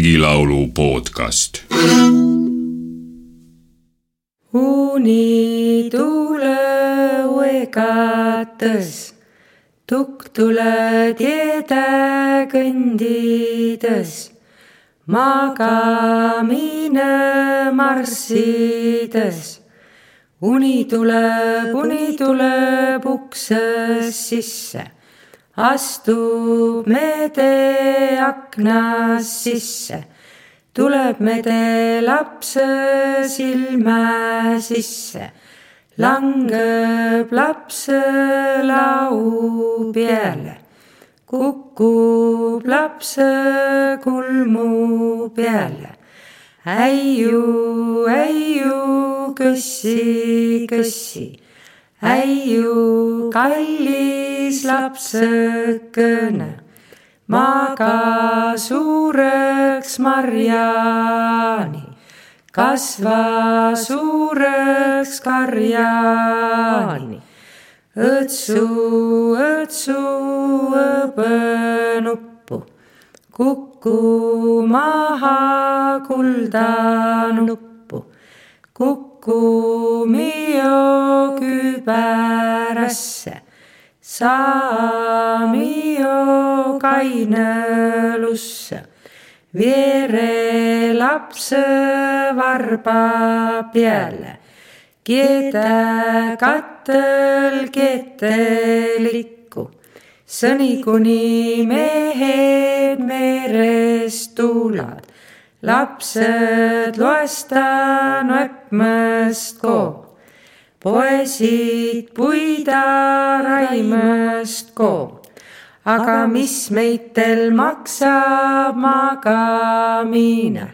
regilaulu podcast. uni tule uegates, tukk tule tiede kõndides, magamine marssides. uni tuleb, uni tuleb ukse sisse astub mede aknast sisse, tuleb mede lapse silme sisse, langeb lapse lau peale, kukub lapse kulmu peale. äiu, äiu, kõssi, kõssi äiu kallis lapsekene, maga suureks Marjani, kasva suureks karjani. õtsu, õtsu õõnuppu, kuku maha kuldanuppu, kukku Kumio kübärasse, saamio kainelusse, veere lapse varba peale, keda katel ketelikku, sõni kuni mehed merest tulad lapsed loesta nööpmest koo, poisid puida raimest koo. aga mis meitel maksab magamine,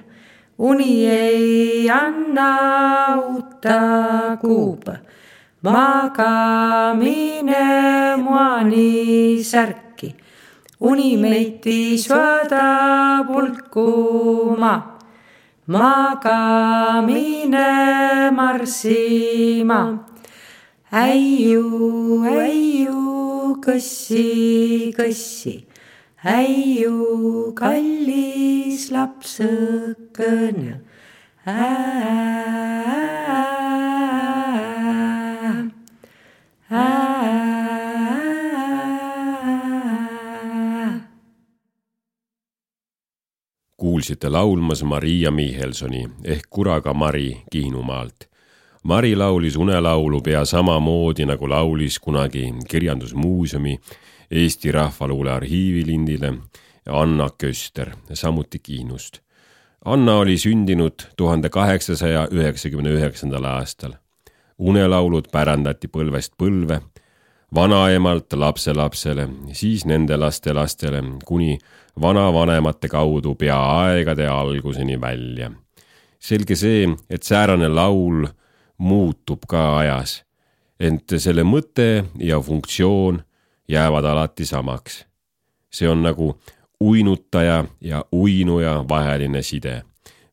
uni ei anna uutta kuuba. magamine muani särki uni meid viis vaada pulkuma, magamine marssima. äiu, äiu, kõssi, kõssi, äiu, kallis lapsõkene kuulsite laulmas Maria Michelsoni ehk Kuraga Mari Kihnumaalt. Mari laulis unelaulu pea samamoodi nagu laulis kunagi Kirjandusmuuseumi Eesti Rahvaluule arhiivilindile Anna Köster, samuti Kihnust. Anna oli sündinud tuhande kaheksasaja üheksakümne üheksandal aastal. unelaulud pärandati põlvest põlve vanaemalt lapselapsele, siis nende lastelastele kuni vanavanemate kaudu pea aegade alguseni välja. selge see, et säärane laul muutub ka ajas, ent selle mõte ja funktsioon jäävad alati samaks. see on nagu uinutaja ja uinuja vaheline side.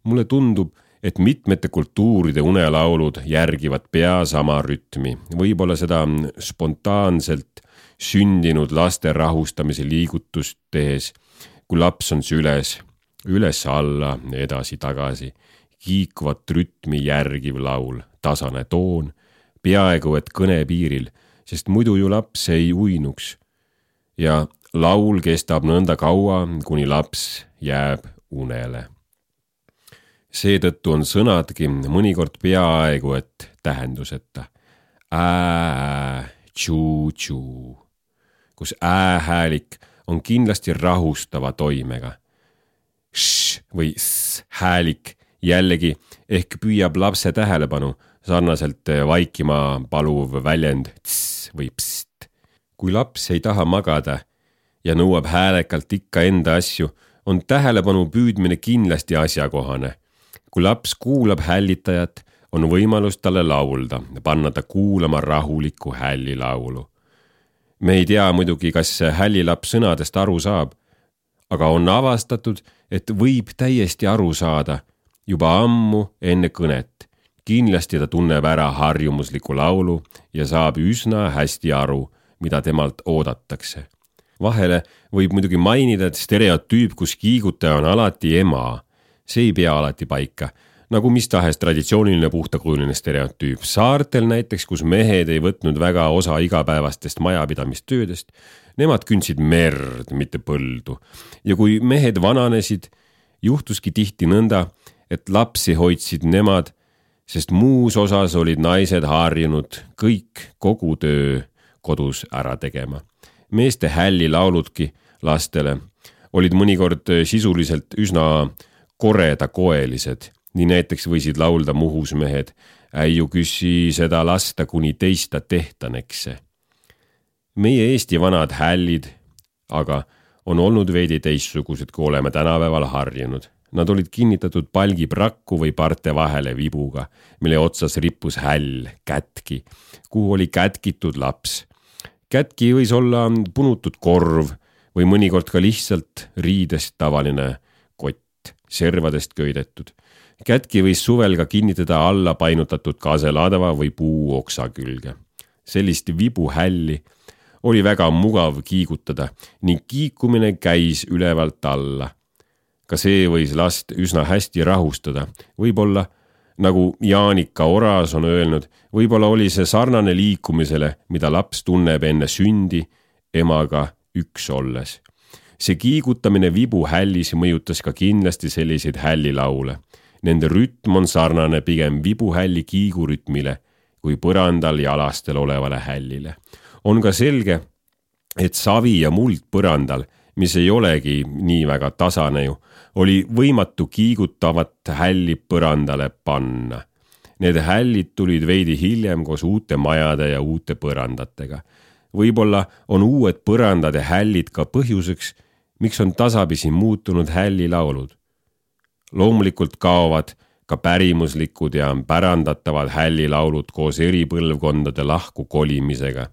mulle tundub, et mitmete kultuuride unelaulud järgivad pea sama rütmi, võib-olla seda spontaanselt sündinud laste rahustamise liigutust tehes, kui laps on süles, üles-alla, edasi-tagasi, kiikuvat rütmi järgiv laul, tasane toon, peaaegu et kõnepiiril, sest muidu ju laps ei uinuks. ja laul kestab nõnda kaua, kuni laps jääb unele seetõttu on sõnadki mõnikord peaaegu et tähenduseta. ää, tšuu-tšuu, kus ää-häälik on kindlasti rahustava toimega. Š või s häälik jällegi ehk püüab lapse tähelepanu, sarnaselt vaikima paluv väljend ts või pst. kui laps ei taha magada ja nõuab häälekalt ikka enda asju, on tähelepanu püüdmine kindlasti asjakohane kui laps kuulab hällitajat, on võimalus talle laulda, panna ta kuulama rahulikku hällilaulu. me ei tea muidugi, kas hällilaps sõnadest aru saab, aga on avastatud, et võib täiesti aru saada juba ammu enne kõnet. kindlasti ta tunneb ära harjumusliku laulu ja saab üsna hästi aru, mida temalt oodatakse. vahele võib muidugi mainida, et stereotüüp, kus kiigutaja on alati ema, see ei pea alati paika nagu mis tahes traditsiooniline puhtakujuline stereotüüp. saartel näiteks, kus mehed ei võtnud väga osa igapäevastest majapidamistöödest, nemad kündsid merd, mitte põldu. ja kui mehed vananesid, juhtuski tihti nõnda, et lapsi hoidsid nemad, sest muus osas olid naised harjunud kõik, kogu töö kodus ära tegema. meeste hällilauludki lastele olid mõnikord sisuliselt üsna koredakoelised nii näiteks võisid laulda Muhus mehed, äiu küsi seda lasta, kuni teist ta tehtanekse. meie Eesti vanad hällid aga on olnud veidi teistsugused, kui oleme tänapäeval harjunud. Nad olid kinnitatud palgiprakku või parte vahele vibuga, mille otsas rippus häll, kätki, kuhu oli kätkitud laps. kätki võis olla punutud korv või mõnikord ka lihtsalt riidest tavaline kott, servadest köidetud kätki võis suvel ka kinnitada alla painutatud kaaselaadava või puuoksa külge. sellist vibuhälli oli väga mugav kiigutada ning kiikumine käis ülevalt alla. ka see võis last üsna hästi rahustada, võib-olla nagu Jaanika Oras on öelnud, võib-olla oli see sarnane liikumisele, mida laps tunneb enne sündi emaga üks olles. See kiigutamine vibuhällis mõjutas ka kindlasti selliseid hällilaule Nende rütm on sarnane pigem vibuhälli kiigurütmile kui põrandal ja alastel olevale hällile. on ka selge, et savi ja muld põrandal, mis ei olegi nii väga tasane ju, oli võimatu kiigutavat hälli põrandale panna. Need hällid tulid veidi hiljem koos uute majade ja uute põrandatega. võib-olla on uued põrandad ja hällid ka põhjuseks, miks on tasapisi muutunud hällilaulud loomulikult kaovad ka pärimuslikud ja pärandatavad hällilaulud koos eri põlvkondade lahku kolimisega.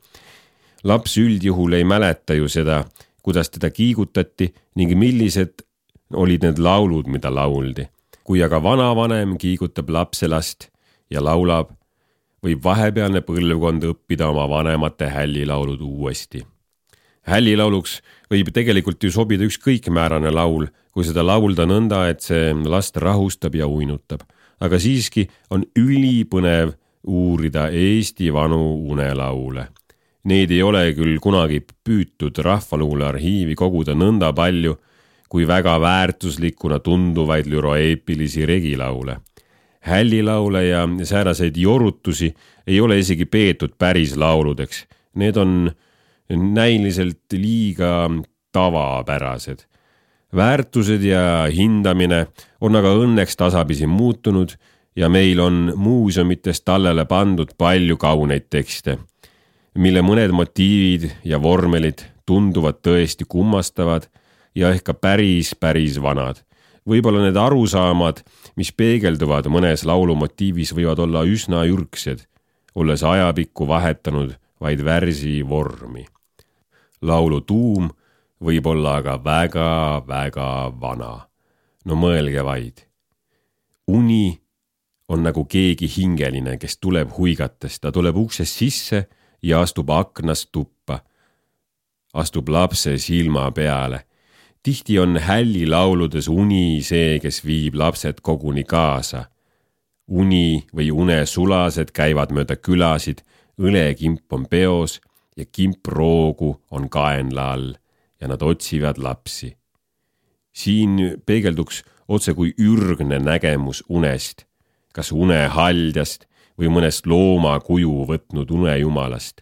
laps üldjuhul ei mäleta ju seda, kuidas teda kiigutati ning millised olid need laulud, mida lauldi. kui aga vanavanem kiigutab lapselast ja laulab, võib vahepealne põlvkond õppida oma vanemate hällilaulud uuesti hällilauluks võib tegelikult ju sobida ükskõik määrane laul, kui seda laulda nõnda, et see last rahustab ja uinutab. aga siiski on ülipõnev uurida Eesti vanu unelaule. Neid ei ole küll kunagi püütud Rahvaluule arhiivi koguda nõnda palju kui väga väärtuslikuna tunduvaid lüroeepilisi regilaule. hällilaule ja sääraseid jorutusi ei ole isegi peetud päris lauludeks. Need on näiliselt liiga tavapärased. väärtused ja hindamine on aga õnneks tasapisi muutunud ja meil on muuseumites tallele pandud palju kauneid tekste, mille mõned motiivid ja vormelid tunduvad tõesti kummastavad ja ehk ka päris, päris vanad. võib-olla need arusaamad, mis peegelduvad mõnes laulu motiivis, võivad olla üsna ürgsed, olles ajapikku vahetanud vaid värsi vormi laulu tuum võib olla aga väga-väga vana. no mõelge vaid. uni on nagu keegi hingeline, kes tuleb huigates, ta tuleb uksest sisse ja astub aknast tuppa. astub lapse silma peale. tihti on hällilauludes uni see, kes viib lapsed koguni kaasa. uni või unesulased käivad mööda külasid, õlekimp on peos ja kimproogu on kaenla all ja nad otsivad lapsi. siin peegelduks otse kui ürgne nägemus unest, kas unehaldjast või mõnest looma kuju võtnud unejumalast.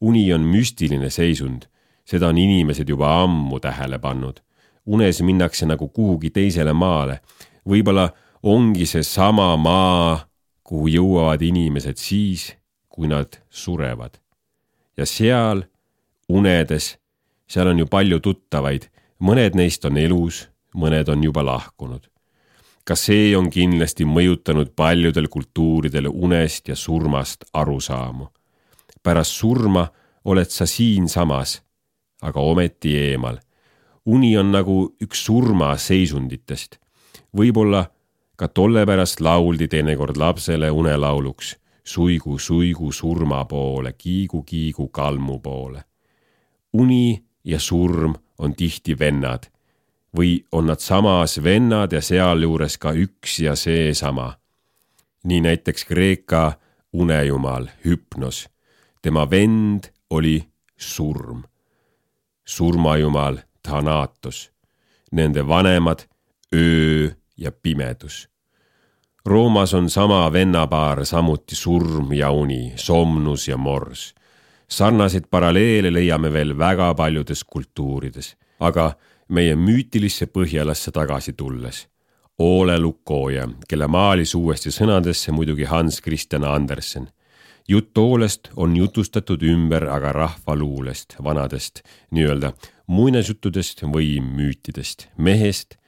uni on müstiline seisund, seda on inimesed juba ammu tähele pannud. unes minnakse nagu kuhugi teisele maale, võib-olla ongi see sama maa, kuhu jõuavad inimesed siis, kui nad surevad ja seal unedes, seal on ju palju tuttavaid, mõned neist on elus, mõned on juba lahkunud. ka see on kindlasti mõjutanud paljudel kultuuridel unest ja surmast arusaamu. pärast surma oled sa siinsamas, aga ometi eemal. uni on nagu üks surmaseisunditest. võib-olla ka tolle pärast lauldi teinekord lapsele unelauluks suigu, suigu surma poole, kiigu, kiigu kalmu poole. uni ja surm on tihti vennad või on nad samas vennad ja sealjuures ka üks ja seesama. nii näiteks Kreeka unejumal Hüpnos, tema vend oli surm. surmajumal Thanatos, nende vanemad öö ja pimedus. Roomas on sama vennapaar samuti surm ja uni, somnus ja mors. sarnaseid paralleele leiame veel väga paljudes kultuurides, aga meie müütilisse Põhjalasse tagasi tulles. Ole Lukooja, kelle maalis uuesti sõnadesse muidugi Hans Christian Andersen. jutt Oolest on jutustatud ümber aga rahvaluulest, vanadest nii-öelda muinasjuttudest või müütidest, mehest,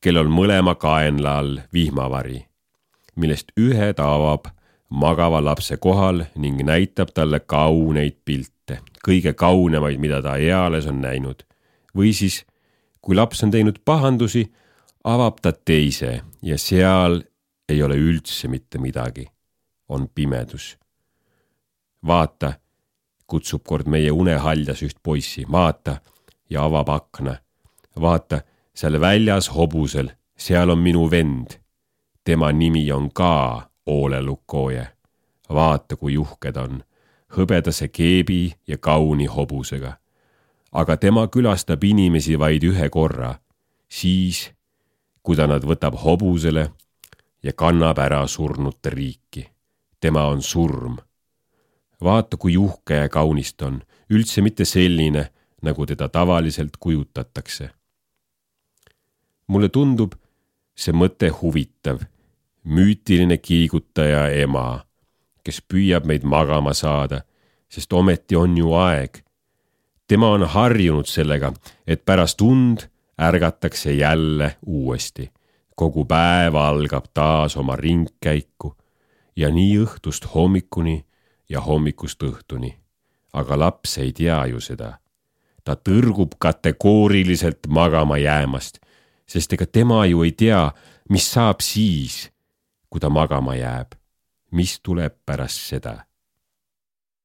kellel mõlema kaenla all vihmavari, millest ühe ta avab magava lapse kohal ning näitab talle kauneid pilte, kõige kaunemaid, mida ta eales on näinud. või siis kui laps on teinud pahandusi, avab ta teise ja seal ei ole üldse mitte midagi. on pimedus. vaata, kutsub kord meie unehaljas üht poissi, vaata ja avab akna. vaata, seal väljas hobusel, seal on minu vend. Tema nimi on ka Oole Lukooje. vaata, kui uhke ta on, hõbedase keebi ja kauni hobusega aga tema külastab inimesi vaid ühe korra, siis kui ta nad võtab hobusele ja kannab ära surnute riiki. tema on surm. vaata, kui uhke ja kaunis ta on, üldse mitte selline, nagu teda tavaliselt kujutatakse. mulle tundub see mõte huvitav, müütiline kiigutaja ema, kes püüab meid magama saada, sest ometi on ju aeg tema on harjunud sellega, et pärast und ärgatakse jälle uuesti. kogu päev algab taas oma ringkäiku ja nii õhtust hommikuni ja hommikust õhtuni. aga laps ei tea ju seda. ta tõrgub kategooriliselt magama jäämast, sest ega tema ju ei tea, mis saab siis, kui ta magama jääb, mis tuleb pärast seda